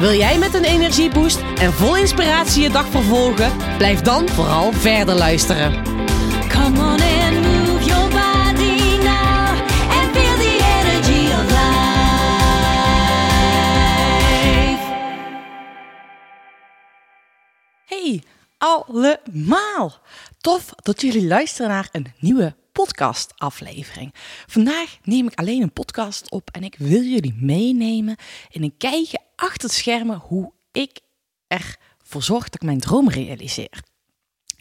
Wil jij met een energieboost en vol inspiratie je dag vervolgen? Blijf dan vooral verder luisteren. Come on and move your body now and feel the energy of life. Hey, allemaal! Tof dat jullie luisteren naar een nieuwe podcastaflevering. Vandaag neem ik alleen een podcast op en ik wil jullie meenemen in een kijkje achter het schermen hoe ik ervoor zorg dat ik mijn droom realiseer.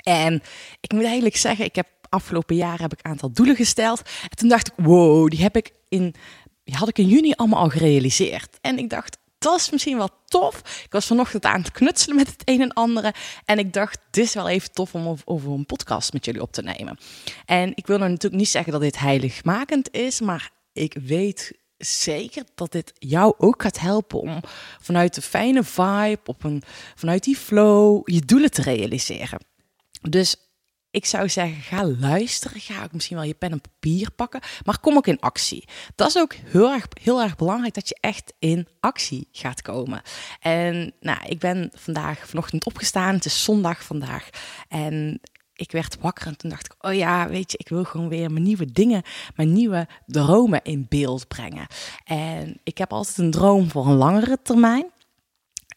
En ik moet eigenlijk zeggen, ik heb afgelopen jaar heb ik een aantal doelen gesteld. En toen dacht ik, wow, die heb ik in, had ik in juni allemaal al gerealiseerd. En ik dacht, dat is misschien wel tof. Ik was vanochtend aan het knutselen met het een en andere. En ik dacht, dit is wel even tof om over, een podcast met jullie op te nemen. En ik wil nou natuurlijk niet zeggen dat dit heiligmakend is, maar ik weet zeker dat dit jou ook gaat helpen om vanuit de fijne vibe, op een, vanuit die flow, je doelen te realiseren. Dus ik zou zeggen, ga luisteren. Ga ook misschien wel je pen en papier pakken. Maar kom ook in actie. Dat is ook heel erg, heel erg belangrijk dat je echt in actie gaat komen. En nou, ik ben vandaag vanochtend opgestaan. Het is zondag vandaag. En ik werd wakker en toen dacht ik, oh ja, weet je, ik wil gewoon weer mijn nieuwe dingen, mijn nieuwe dromen in beeld brengen. En ik heb altijd een droom voor een langere termijn.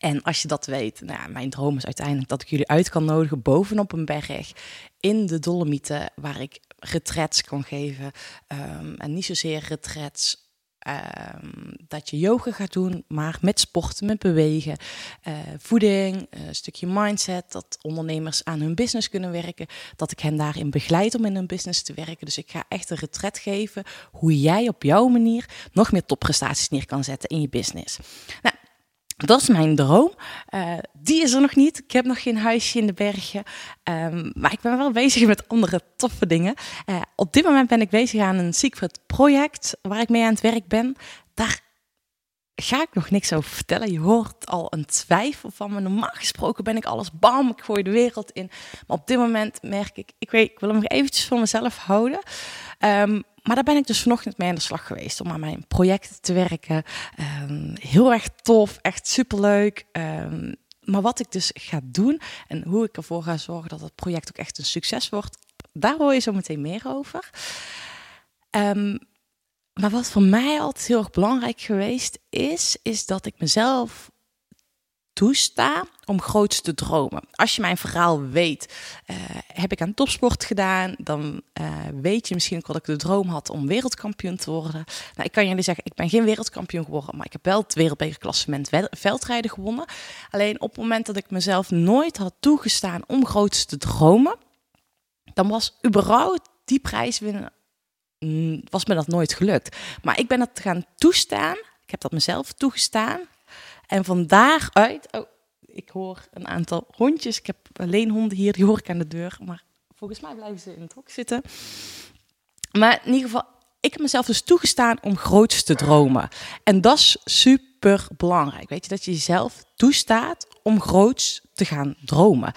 En als je dat weet, nou mijn droom is uiteindelijk dat ik jullie uit kan nodigen bovenop een berg in de Dolomieten, waar ik retrets kan geven. Ehm, en niet zozeer retrets ehm, dat je yoga gaat doen, maar met sporten, met bewegen, eh, voeding, een stukje mindset, dat ondernemers aan hun business kunnen werken, dat ik hen daarin begeleid om in hun business te werken. Dus ik ga echt een retret geven hoe jij op jouw manier nog meer topprestaties neer kan zetten in je business. Nou, dat is mijn droom. Uh, die is er nog niet. Ik heb nog geen huisje in de bergen. Um, maar ik ben wel bezig met andere toffe dingen. Uh, op dit moment ben ik bezig aan een secret project waar ik mee aan het werk ben. Daar ga ik nog niks over vertellen. Je hoort al een twijfel van me. Normaal gesproken ben ik alles bam, ik gooi de wereld in. Maar op dit moment merk ik, ik weet, ik wil hem nog eventjes voor mezelf houden. Um, maar daar ben ik dus vanochtend mee aan de slag geweest om aan mijn projecten te werken. Um, heel erg tof, echt superleuk. Um, maar wat ik dus ga doen en hoe ik ervoor ga zorgen dat het project ook echt een succes wordt, daar hoor je zo meteen meer over. Um, maar wat voor mij altijd heel erg belangrijk geweest is, is dat ik mezelf toesta om groots te dromen. Als je mijn verhaal weet, uh, heb ik aan topsport gedaan, dan uh, weet je misschien ook dat ik de droom had om wereldkampioen te worden. Nou, ik kan jullie zeggen, ik ben geen wereldkampioen geworden, maar ik heb wel het wereldbekerklassement veldrijden gewonnen. Alleen op het moment dat ik mezelf nooit had toegestaan om groots te dromen, dan was überhaupt die prijs winnen, mm, was me dat nooit gelukt. Maar ik ben dat gaan toestaan, ik heb dat mezelf toegestaan. En van daaruit, oh, ik hoor een aantal hondjes. Ik heb alleen honden hier, die hoor ik aan de deur. Maar volgens mij blijven ze in het hok zitten. Maar in ieder geval, ik heb mezelf dus toegestaan om groots te dromen. En dat is super belangrijk. Weet je, dat je jezelf toestaat om groots te gaan dromen.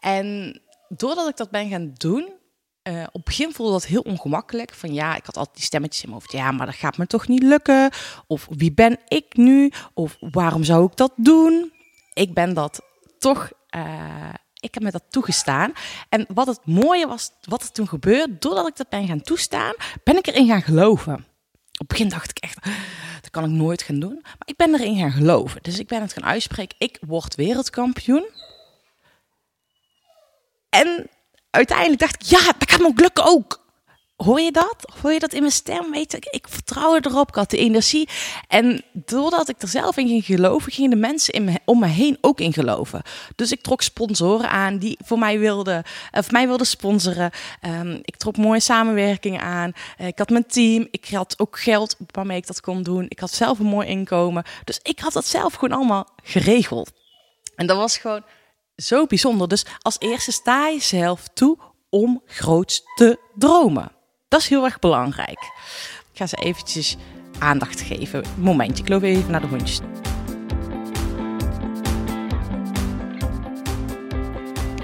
En doordat ik dat ben gaan doen, uh, op het begin voelde dat heel ongemakkelijk. Van ja, ik had altijd die stemmetjes in mijn hoofd. Ja, maar dat gaat me toch niet lukken. Of wie ben ik nu? Of waarom zou ik dat doen? Ik ben dat toch. Uh, ik heb me dat toegestaan. En wat het mooie was, wat er toen gebeurde, doordat ik dat ben gaan toestaan, ben ik erin gaan geloven. Op het begin dacht ik echt, dat kan ik nooit gaan doen. Maar ik ben erin gaan geloven. Dus ik ben het gaan uitspreken, ik word wereldkampioen. En uiteindelijk dacht ik, ja, dat me ook lukken ook. Hoor je dat? Hoor je dat in mijn stem? Weet ik, ik vertrouwde erop, ik had de energie. En doordat ik er zelf in ging geloven, gingen de mensen in om me heen ook in geloven. Dus ik trok sponsoren aan die voor mij wilden, of mij wilden sponsoren. Um, ik trok mooie samenwerkingen aan. Uh, ik had mijn team. Ik had ook geld waarmee ik dat kon doen. Ik had zelf een mooi inkomen. Dus ik had dat zelf gewoon allemaal geregeld. En dat was gewoon zo bijzonder. Dus als eerste sta jezelf toe om groots te dromen. Dat is heel erg belangrijk. Ik ga ze eventjes aandacht geven. Momentje, ik loop even naar de hondjes.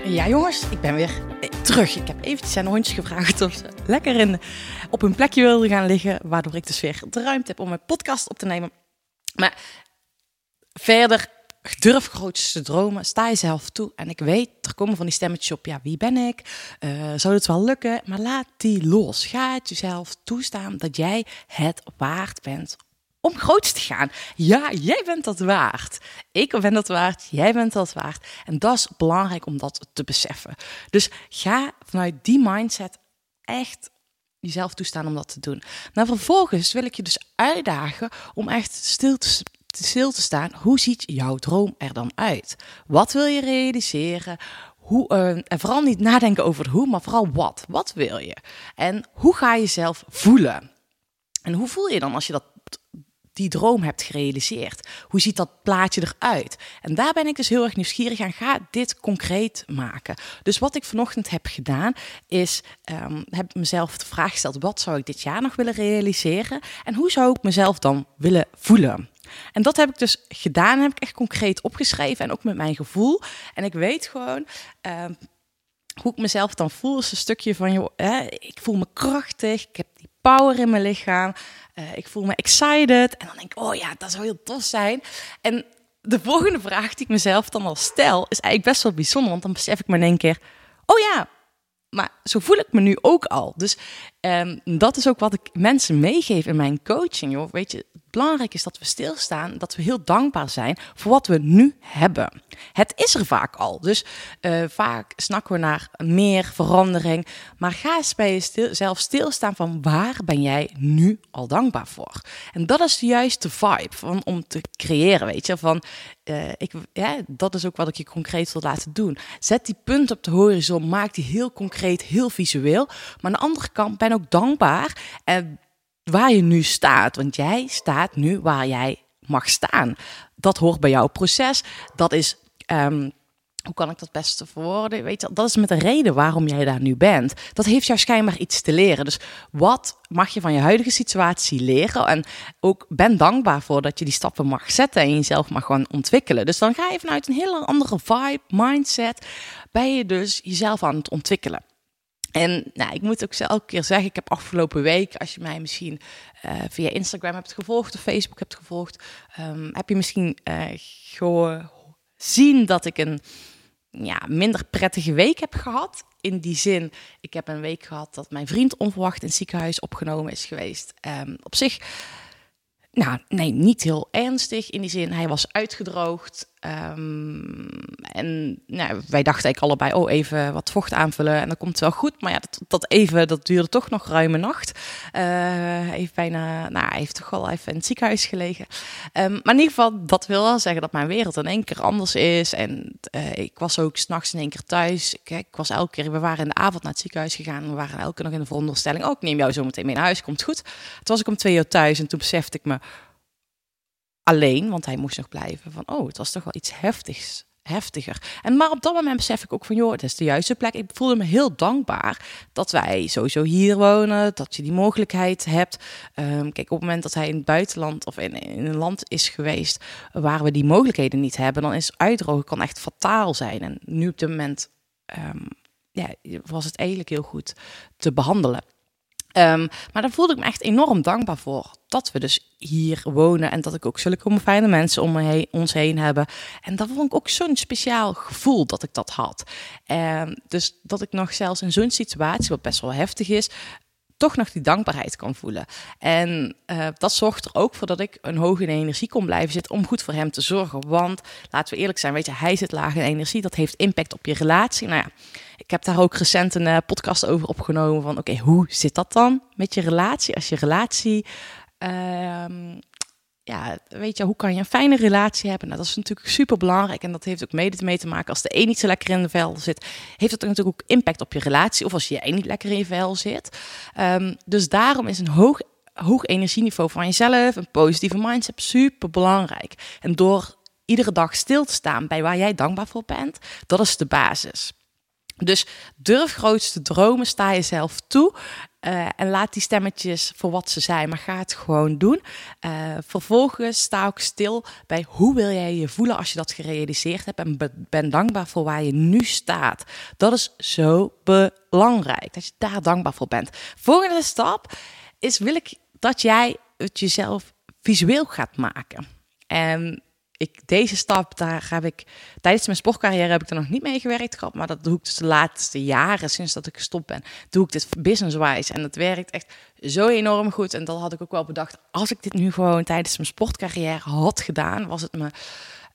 Ja jongens, ik ben weer eh, terug. Ik heb eventjes aan de hondjes gevraagd of ze lekker in, op hun plekje wilden gaan liggen. Waardoor ik dus weer de ruimte heb om mijn podcast op te nemen. Maar verder, durf groots te dromen. Sta jezelf toe. En ik weet, er komen van die stemmetjes op. Ja, wie ben ik? Eh, zou het wel lukken? Maar laat die los. Ga het jezelf toestaan dat jij het waard bent om groots te gaan. Ja, jij bent dat waard. Ik ben dat waard. Jij bent dat waard. En dat is belangrijk om dat te beseffen. Dus ga vanuit die mindset echt jezelf toestaan om dat te doen. Nou, vervolgens wil ik je dus uitdagen om echt stil te, stil te staan. Hoe ziet jouw droom er dan uit? Wat wil je realiseren? Hoe, eh, en vooral niet nadenken over hoe, maar vooral wat. Wat wil je? En hoe ga je jezelf voelen? En hoe voel je dan als je dat die droom hebt gerealiseerd? Hoe ziet dat plaatje eruit? En daar ben ik dus heel erg nieuwsgierig aan. Ga dit concreet maken. Dus wat ik vanochtend heb gedaan, is um, heb mezelf de vraag gesteld: wat zou ik dit jaar nog willen realiseren? En hoe zou ik mezelf dan willen voelen? En dat heb ik dus gedaan, heb ik echt concreet opgeschreven en ook met mijn gevoel. En ik weet gewoon. Um, hoe ik mezelf dan voel, is een stukje van, joh, ik voel me krachtig, ik heb die power in mijn lichaam, uh, ik voel me excited. En dan denk ik, oh ja, dat zou heel tof zijn. En de volgende vraag die ik mezelf dan al stel, is eigenlijk best wel bijzonder, want dan besef ik me in één keer, oh ja, maar zo voel ik me nu ook al. Dus um, dat is ook wat ik mensen meegeef in mijn coaching. Joh. Weet je, belangrijk is dat we stilstaan, dat we heel dankbaar zijn voor wat we nu hebben. Het is er vaak al. Dus uh, vaak snakken we naar meer verandering. Maar ga eens bij jezelf stilstaan van waar ben jij nu al dankbaar voor? En dat is juist de vibe van, om te creëren, weet je. Van, uh, ik, ja, dat is ook wat ik je concreet wil laten doen. Zet die punt op de horizon, maak die heel concreet, heel visueel. Maar aan de andere kant ben ook dankbaar. En waar je nu staat. Want jij staat nu waar jij mag staan. Dat hoort bij jouw proces. Dat is. Um, hoe kan ik dat beste verwoorden? Weet je, dat is met de reden waarom jij daar nu bent. Dat heeft jou schijnbaar iets te leren. Dus wat mag je van je huidige situatie leren? En ook ben dankbaar voor dat je die stappen mag zetten en jezelf mag gewoon ontwikkelen. Dus dan ga je vanuit een hele andere vibe, mindset, ben je dus jezelf aan het ontwikkelen. En nou, ik moet ook elke keer zeggen, ik heb afgelopen week, als je mij misschien uh, via Instagram hebt gevolgd of Facebook hebt gevolgd, um, heb je misschien uh, gezien dat ik een ja, minder prettige week heb gehad. In die zin, ik heb een week gehad dat mijn vriend onverwacht in het ziekenhuis opgenomen is geweest. Um, op zich, nou nee, niet heel ernstig. In die zin, hij was uitgedroogd. Um, en nou, wij dachten eigenlijk allebei, oh, even wat vocht aanvullen en dan komt het wel goed. Maar ja, dat, dat even, dat duurde toch nog ruime nacht. Uh, hij heeft bijna, nou, hij heeft toch wel even in het ziekenhuis gelegen. Um, maar in ieder geval, dat wil wel zeggen dat mijn wereld in één keer anders is. En uh, ik was ook s'nachts in één keer thuis. Ik, ik, was elke keer, we waren in de avond naar het ziekenhuis gegaan. We waren elke keer nog in de veronderstelling, oh, ik neem jou zo meteen mee naar huis, komt goed. Toen was ik om twee uur thuis en toen besefte ik me, alleen, want hij moest nog blijven. Van, oh, het was toch wel iets heftigs. Heftiger. En maar op dat moment besef ik ook van, joh, het is de juiste plek. Ik voelde me heel dankbaar dat wij sowieso hier wonen, dat je die mogelijkheid hebt. Um, kijk, op het moment dat hij in het buitenland of in, in een land is geweest waar we die mogelijkheden niet hebben, dan is uitdrogen kan echt fataal zijn. En nu op dit moment um, ja, was het eigenlijk heel goed te behandelen. Um, maar daar voelde ik me echt enorm dankbaar voor. Dat we dus hier wonen en dat ik ook zulke fijne mensen om me heen, ons heen hebben. En dat vond ik ook zo'n speciaal gevoel dat ik dat had. Um, dus dat ik nog zelfs in zo'n situatie, wat best wel heftig is, toch nog die dankbaarheid kan voelen. En uh, dat zorgt er ook voor dat ik een hoge energie kon blijven zitten om goed voor hem te zorgen. Want laten we eerlijk zijn, weet je, hij zit laag in energie. Dat heeft impact op je relatie. Nou ja, ik heb daar ook recent een uh, podcast over opgenomen van oké, hoe zit dat dan met je relatie? Als je relatie uh, ja, weet je, hoe kan je een fijne relatie hebben? Nou, dat is natuurlijk super belangrijk en dat heeft ook mede mee te maken. Als de een niet zo lekker in de vel zit, heeft dat natuurlijk ook impact op je relatie. Of als jij niet lekker in je vel zit. Um, dus daarom is een hoog, hoog energieniveau van jezelf, een positieve mindset, super belangrijk. En door iedere dag stil te staan bij waar jij dankbaar voor bent, dat is de basis. Dus durf grootste dromen, sta jezelf toe. Eh, en laat die stemmetjes voor wat ze zijn, maar ga het gewoon doen. Eh, vervolgens sta ook stil bij hoe wil jij je voelen als je dat gerealiseerd hebt. En be- ben dankbaar voor waar je nu staat. Dat is zo belangrijk, dat je daar dankbaar voor bent. Volgende stap is, wil ik dat jij het jezelf visueel gaat maken. En ik, deze stap, daar heb ik tijdens mijn sportcarrière heb ik er nog niet mee gewerkt gehad, maar dat doe ik dus de laatste jaren sinds dat ik gestopt ben, doe ik dit business-wise en dat werkt echt zo enorm goed. En dat had ik ook wel bedacht. Als ik dit nu gewoon tijdens mijn sportcarrière had gedaan, was het me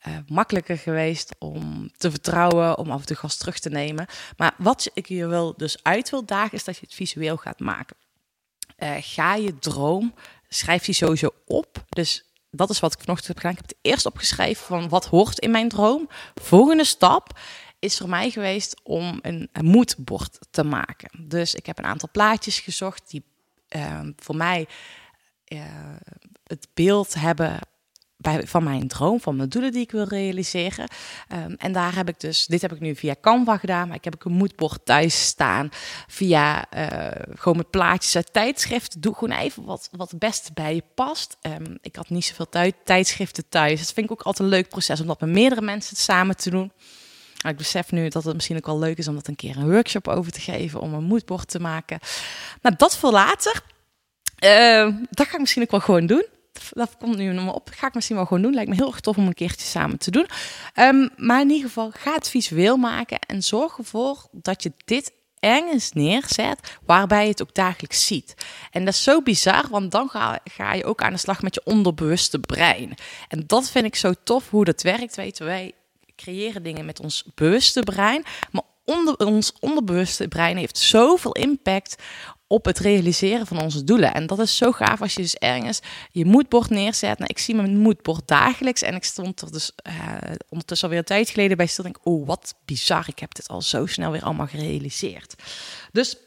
eh, makkelijker geweest om te vertrouwen, om af en toe gas terug te nemen. Maar wat ik je wel dus uit wil dagen, is dat je het visueel gaat maken. Eh, ga je droom, schrijf die sowieso op. Dus dat is wat ik vanochtend heb gedaan. Ik heb het eerst opgeschreven van wat hoort in mijn droom. Volgende stap is voor mij geweest om een, een te maken. Dus ik heb een aantal plaatjes gezocht die eh, voor mij eh, het beeld hebben bij, van mijn droom, van mijn doelen die ik wil realiseren. Ehm, en daar heb ik dus, dit heb ik nu via Canva gedaan, maar ik heb ook een moodboard thuis staan. Via eh, gewoon met plaatjes uit tijdschriften. Doe gewoon even wat, wat het beste bij je past. Ehm, ik had niet zoveel tui- tijdschriften thuis. Dat vind ik ook altijd een leuk proces om dat met meerdere mensen samen te doen. Maar ik besef nu dat het misschien ook wel leuk is om dat een keer een workshop over te geven, om een moodboard te maken. Nou, dat voor later. Eh, dat ga ik misschien ook wel gewoon doen. Dat komt nu nog op. Ga ik misschien wel gewoon doen. Lijkt me heel erg tof om een keertje samen te doen. Ehm, maar in ieder geval, ga het visueel maken en zorg ervoor dat je dit ergens neerzet waarbij je het ook dagelijks ziet. En dat is zo bizar, want dan ga, ga je ook aan de slag met je onderbewuste brein. En dat vind ik zo tof hoe dat werkt. Wij creëren dingen met ons bewuste brein, maar onder, ons onderbewuste brein heeft zoveel impact op het realiseren van onze doelen. En dat is zo gaaf als je dus ergens je moodboard neerzet. Nou, ik zie mijn moodboard dagelijks en ik stond er dus eh, ondertussen alweer een tijd geleden bij stil. Denk, oh, wat bizar, ik heb dit al zo snel weer allemaal gerealiseerd. Dus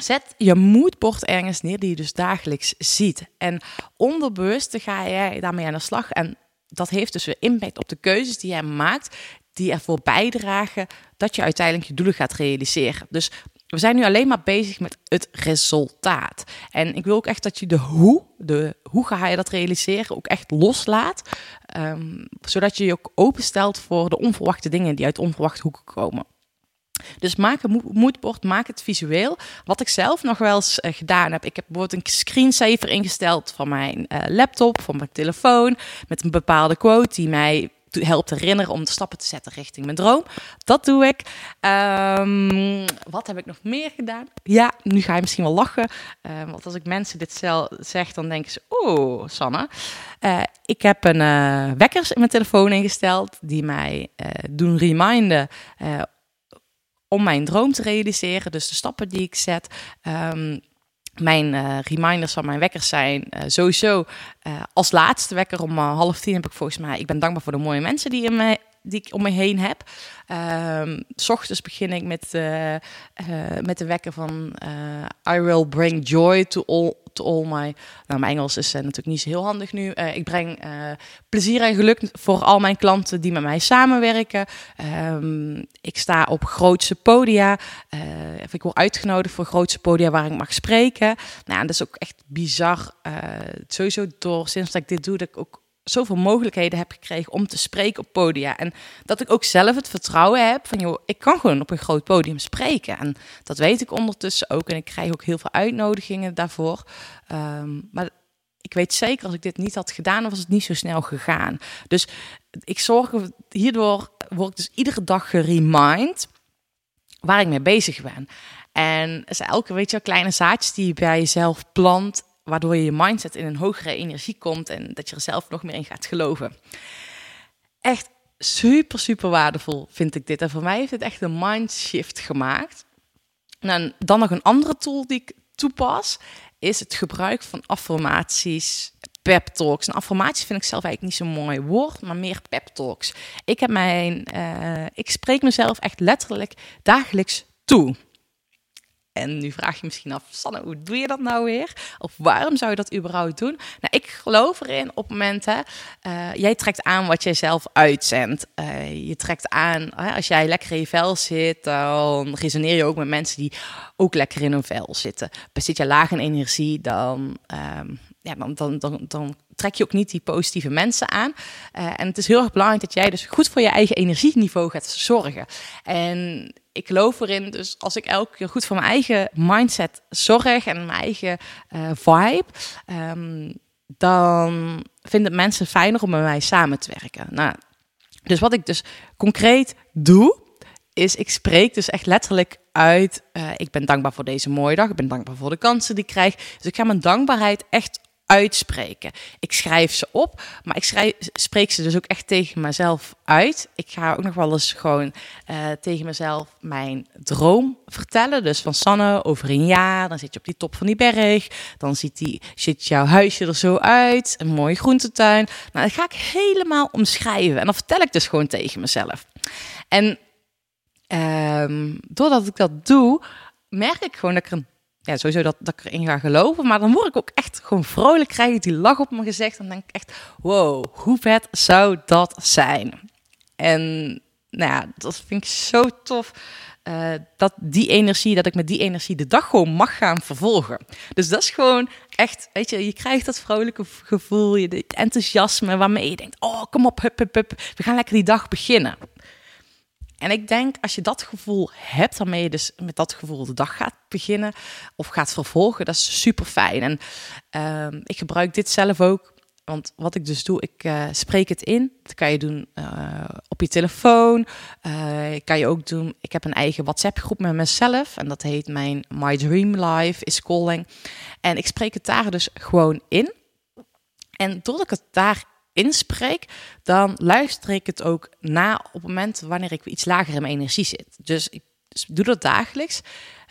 Zet je moodboard ergens neer die je dus dagelijks ziet. En onderbewust ga jij daarmee aan de slag. En dat heeft dus weer impact op de keuzes die jij maakt, die ervoor bijdragen dat je uiteindelijk je doelen gaat realiseren. Dus we zijn nu alleen maar bezig met het resultaat. En ik wil ook echt dat je de hoe, de hoe ga je dat realiseren, ook echt loslaat. ehm, zodat je je ook openstelt voor de onverwachte dingen die uit onverwachte hoeken komen. Dus maak een mo- moodboard, maak het visueel. Wat ik zelf nog wel eens eh, gedaan heb. Ik heb bijvoorbeeld een screensaver ingesteld van mijn eh, laptop, van mijn telefoon. Met een bepaalde quote die mij helpt herinneren om stappen te zetten richting mijn droom. Dat doe ik. Ehm, wat heb ik nog meer gedaan? Ja, nu ga je misschien wel lachen. Eh, want als ik mensen dit zel- zeg, dan denken ze... Oh, Sanne. Eh, ik heb een eh, wekkers in mijn telefoon ingesteld... die mij eh, doen reminden... om mijn droom te realiseren. Dus de stappen die ik zet. Ehm, mijn eh, reminders van mijn wekkers zijn eh, sowieso eh, als laatste wekker om half tien heb ik volgens mij. Ik ben dankbaar voor de mooie mensen die, in me, die ik om me heen heb. Ehm, s ochtends begin ik met, met de wekker van I will bring joy to all, to all my. Nou, mijn Engels is eh, natuurlijk niet zo heel handig nu. Eh, ik breng eh, plezier en geluk voor al mijn klanten die met mij samenwerken. Ehm, ik sta op grootse podia. Ik word uitgenodigd voor grootse podia waar ik mag spreken. Nou, dat is ook echt bizar. Sowieso door sinds dat ik dit doe, dat ik ook zoveel mogelijkheden heb gekregen om te spreken op podia. En dat ik ook zelf het vertrouwen heb van, joh, ik kan gewoon op een groot podium spreken. En dat weet ik ondertussen ook. En ik krijg ook heel veel uitnodigingen daarvoor. Ehm, maar ik weet zeker, als ik dit niet had gedaan, was het niet zo snel gegaan. Dus ik zorg, er- hierdoor word ik dus iedere dag geremind waar ik mee bezig ben. En is elke, weet je, kleine zaadjes die je bij jezelf plant, waardoor je je mindset in een hogere energie komt en dat je er zelf nog meer in gaat geloven. Echt super, super waardevol vind ik dit. En voor mij heeft het echt een mindshift gemaakt. En dan nog een andere tool die ik toepas, is het gebruik van affirmaties, pep talks. En affirmaties vind ik zelf eigenlijk niet zo'n mooi woord, maar meer pep talks. Ik heb mijn, eh, ik spreek mezelf echt letterlijk dagelijks toe. En nu vraag je misschien af, Sanne, hoe doe je dat nou weer? Of waarom zou je dat überhaupt doen? Nou, ik geloof erin op momenten, uh, jij trekt aan wat jij zelf uitzendt. Uh, je trekt aan, als jij lekker in je vel zit, dan resoneer je ook met mensen die ook lekker in hun vel zitten. Zit je laag in energie, dan, um, ja, dan, dan, dan, trek je ook niet die positieve mensen aan. Uh, en het is heel erg belangrijk dat jij dus goed voor je eigen energieniveau gaat zorgen. En ik geloof erin, dus als ik elke keer goed voor mijn eigen mindset zorg en mijn eigen uh, vibe, um, dan vinden mensen fijner om met mij samen te werken. Nou, dus wat ik dus concreet doe, is ik spreek dus echt letterlijk uit. Uh, ik ben dankbaar voor deze mooie dag. Ik ben dankbaar voor de kansen die ik krijg. Dus ik ga mijn dankbaarheid echt uitspreken. Ik schrijf ze op, maar ik schrijf, spreek ze dus ook echt tegen mezelf uit. Ik ga ook nog wel eens gewoon uh, tegen mezelf mijn droom vertellen. Dus van Sanne, over een jaar, dan zit je op die top van die berg. Dan ziet, die, ziet jouw huisje er zo uit. Een mooie groentetuin. Nou, dat ga ik helemaal omschrijven. En dan vertel ik dus gewoon tegen mezelf. En um, doordat ik dat doe, merk ik gewoon dat ik er een ja, sowieso dat, dat ik erin ga geloven. Maar dan word ik ook echt gewoon vrolijk, krijg ik die lach op mijn gezicht. Dan denk ik echt, wow, hoe vet zou dat zijn? En nou ja, dat vind ik zo tof. Uh, dat die energie, dat ik met die energie de dag gewoon mag gaan vervolgen. Dus dat is gewoon echt, weet je, je krijgt dat vrolijke gevoel, je enthousiasme waarmee je denkt, oh, kom op, hup, hup, we gaan lekker die dag beginnen. En ik denk, als je dat gevoel hebt, waarmee je dus met dat gevoel de dag gaat beginnen of gaat vervolgen, dat is super fijn. En uh, ik gebruik dit zelf ook. Want wat ik dus doe, ik uh, spreek het in. Dat kan je doen uh, op je telefoon. Uh, kan je ook doen. Ik heb een eigen WhatsApp-groep met mezelf. En dat heet mijn My Dream Life is Calling. En ik spreek het daar dus gewoon in. En doordat ik het daar inspreek, dan luister ik het ook na op het moment wanneer ik iets lager in mijn energie zit. Dus ik doe dat dagelijks.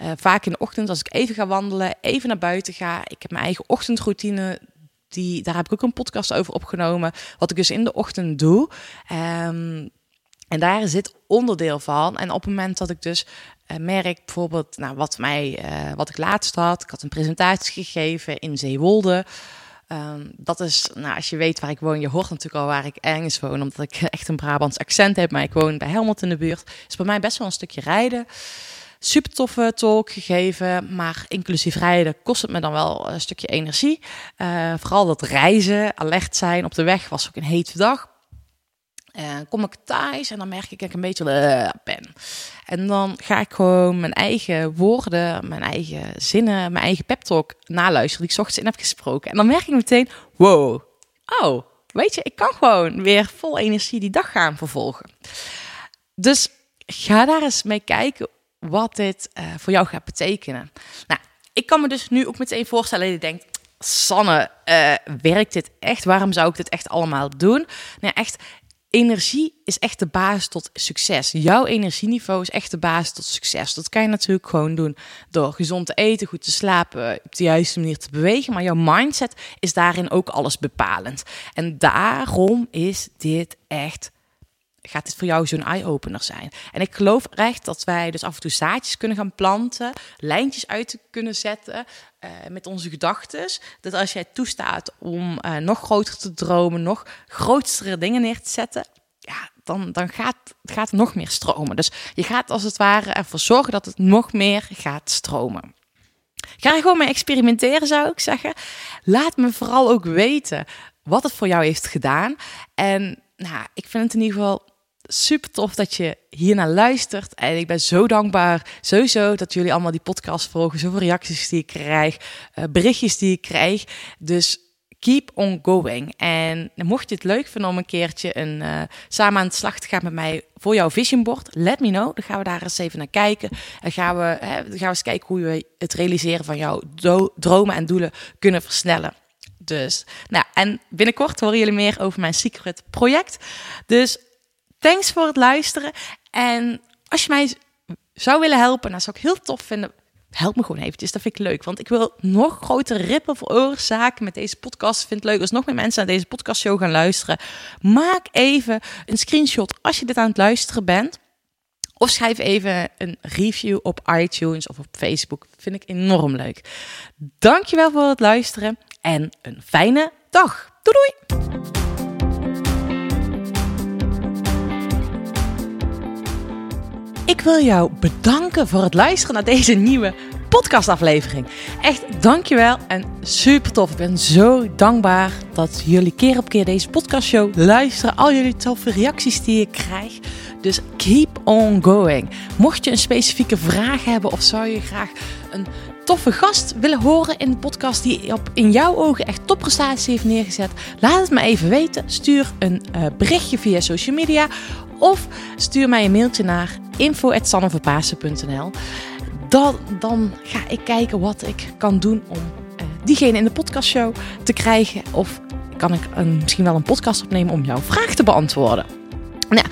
Uh, vaak in de ochtend als ik even ga wandelen, even naar buiten ga. Ik heb mijn eigen ochtendroutine. Die, daar heb ik ook een podcast over opgenomen. Wat ik dus in de ochtend doe. Um, en daar zit onderdeel van. En op het moment dat ik dus uh, merk, bijvoorbeeld, nou, wat, mij, uh, wat ik laatst had. Ik had een presentatie gegeven in Zeewolde. Um, dat is, nou, als je weet waar ik woon, je hoort natuurlijk al waar ik ergens woon, omdat ik echt een Brabants accent heb, maar ik woon bij Helmond in de buurt. Is bij mij best wel een stukje rijden. Super toffe talk gegeven, maar inclusief rijden kost het me dan wel een stukje energie. Uh, vooral dat reizen, alert zijn op de weg was ook een hete dag. En kom ik thuis en dan merk ik dat ik een beetje uh, ben. En dan ga ik gewoon mijn eigen woorden, mijn eigen zinnen, mijn eigen pep talk naluisteren die ik ochtends in heb gesproken. En dan merk ik meteen, wow, oh, weet je, ik kan gewoon weer vol energie die dag gaan vervolgen. Dus ga daar eens mee kijken wat dit uh, voor jou gaat betekenen. Nou, ik kan me dus nu ook meteen voorstellen dat je denkt, Sanne, werkt dit echt? Waarom zou ik dit echt allemaal doen? Nou, echt, energie is echt de basis tot succes. Jouw energieniveau is echt de basis tot succes. Dat kan je natuurlijk gewoon doen door gezond te eten, goed te slapen, op de juiste manier te bewegen. Maar jouw mindset is daarin ook alles bepalend. En daarom is dit echt gaat dit voor jou zo'n eye-opener zijn. En ik geloof echt dat wij dus af en toe zaadjes kunnen gaan planten, lijntjes uit kunnen zetten uh, met onze gedachten. Dat als jij toestaat om uh, nog groter te dromen, nog grotere dingen neer te zetten, ja, dan, dan gaat, gaat het nog meer stromen. Dus je gaat als het ware ervoor zorgen dat het nog meer gaat stromen. Ga er gewoon mee experimenteren, zou ik zeggen. Laat me vooral ook weten wat het voor jou heeft gedaan. En nou, ik vind het in ieder geval super tof dat je hiernaar luistert. En ik ben zo dankbaar sowieso dat jullie allemaal die podcast volgen. Zoveel reacties die ik krijg, uh, berichtjes die ik krijg. Dus keep on going. En mocht je het leuk vinden om een keertje een, uh, samen aan de slag te gaan met mij voor jouw vision board, let me know. Dan gaan we daar eens even naar kijken. En gaan we, hè, gaan we eens kijken hoe we het realiseren van jouw dromen en doelen kunnen versnellen. Dus, nou, en binnenkort horen jullie meer over mijn secret project. Dus Thanks voor het luisteren. En als je mij zou willen helpen, dan zou ik heel tof vinden. Help me gewoon eventjes, dat vind ik leuk. Want ik wil nog grotere rippen veroorzaken met deze podcast. Ik vind het leuk als nog meer mensen naar deze podcastshow gaan luisteren. Maak even een screenshot als je dit aan het luisteren bent Of schrijf even een review op iTunes of op Facebook. Vind ik enorm leuk. Dankjewel voor het luisteren en een fijne dag. Doei doei! Ik wil jou bedanken voor het luisteren naar deze nieuwe podcastaflevering. Echt dankjewel en super tof. Ik ben zo dankbaar dat jullie keer op keer deze podcastshow luisteren. Al jullie toffe reacties die ik krijg. Dus keep on going. Mocht je een specifieke vraag hebben of zou je graag een toffe gast willen horen in de podcast die op in jouw ogen echt topprestaties heeft neergezet, laat het me even weten. Stuur een uh, berichtje via social media of stuur mij een mailtje naar info@sanneverpaasen.nl. Dan, dan ga ik kijken wat ik kan doen om uh, diegene in de podcastshow te krijgen of kan ik een, misschien wel een podcast opnemen om jouw vraag te beantwoorden. Nou,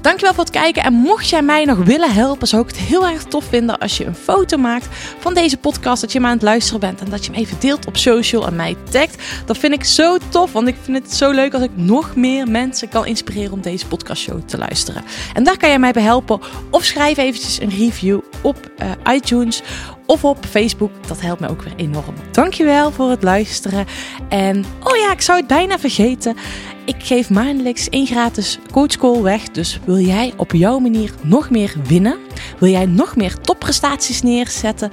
dankjewel voor het kijken. En mocht jij mij nog willen helpen, zou ik het heel erg tof vinden als je een foto maakt van deze podcast. Dat je me aan het luisteren bent en dat je hem even deelt op social en mij tagt. Dat vind ik zo tof, want ik vind het zo leuk als ik nog meer mensen kan inspireren om deze podcastshow te luisteren. En daar kan jij mij bij helpen. Of schrijf eventjes een review op uh, iTunes of op Facebook. Dat helpt me ook weer enorm. Dankjewel voor het luisteren. En oh ja, ik zou het bijna vergeten. Ik geef maandelijks één gratis coachcall weg. Dus wil jij op jouw manier nog meer winnen? Wil jij nog meer topprestaties neerzetten?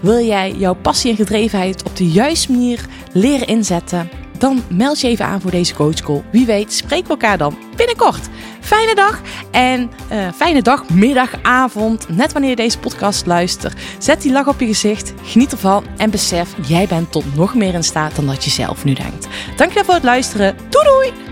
Wil jij jouw passie en gedrevenheid op de juiste manier leren inzetten? Dan meld je even aan voor deze coachcall. Wie weet, spreken we elkaar dan binnenkort. Fijne dag en uh, fijne dag, middag, avond. Net wanneer je deze podcast luistert. Zet die lach op je gezicht, geniet ervan en besef, jij bent tot nog meer in staat dan dat je zelf nu denkt. Dankjewel voor het luisteren. Doei doei!